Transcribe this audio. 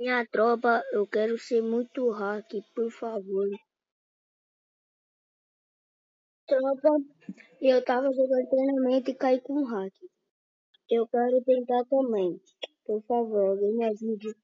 Minha tropa, eu quero ser muito hack, por favor. Tropa, eu tava jogando treinamento e caí com hack. Eu quero tentar também. Por favor, alguém me ajude.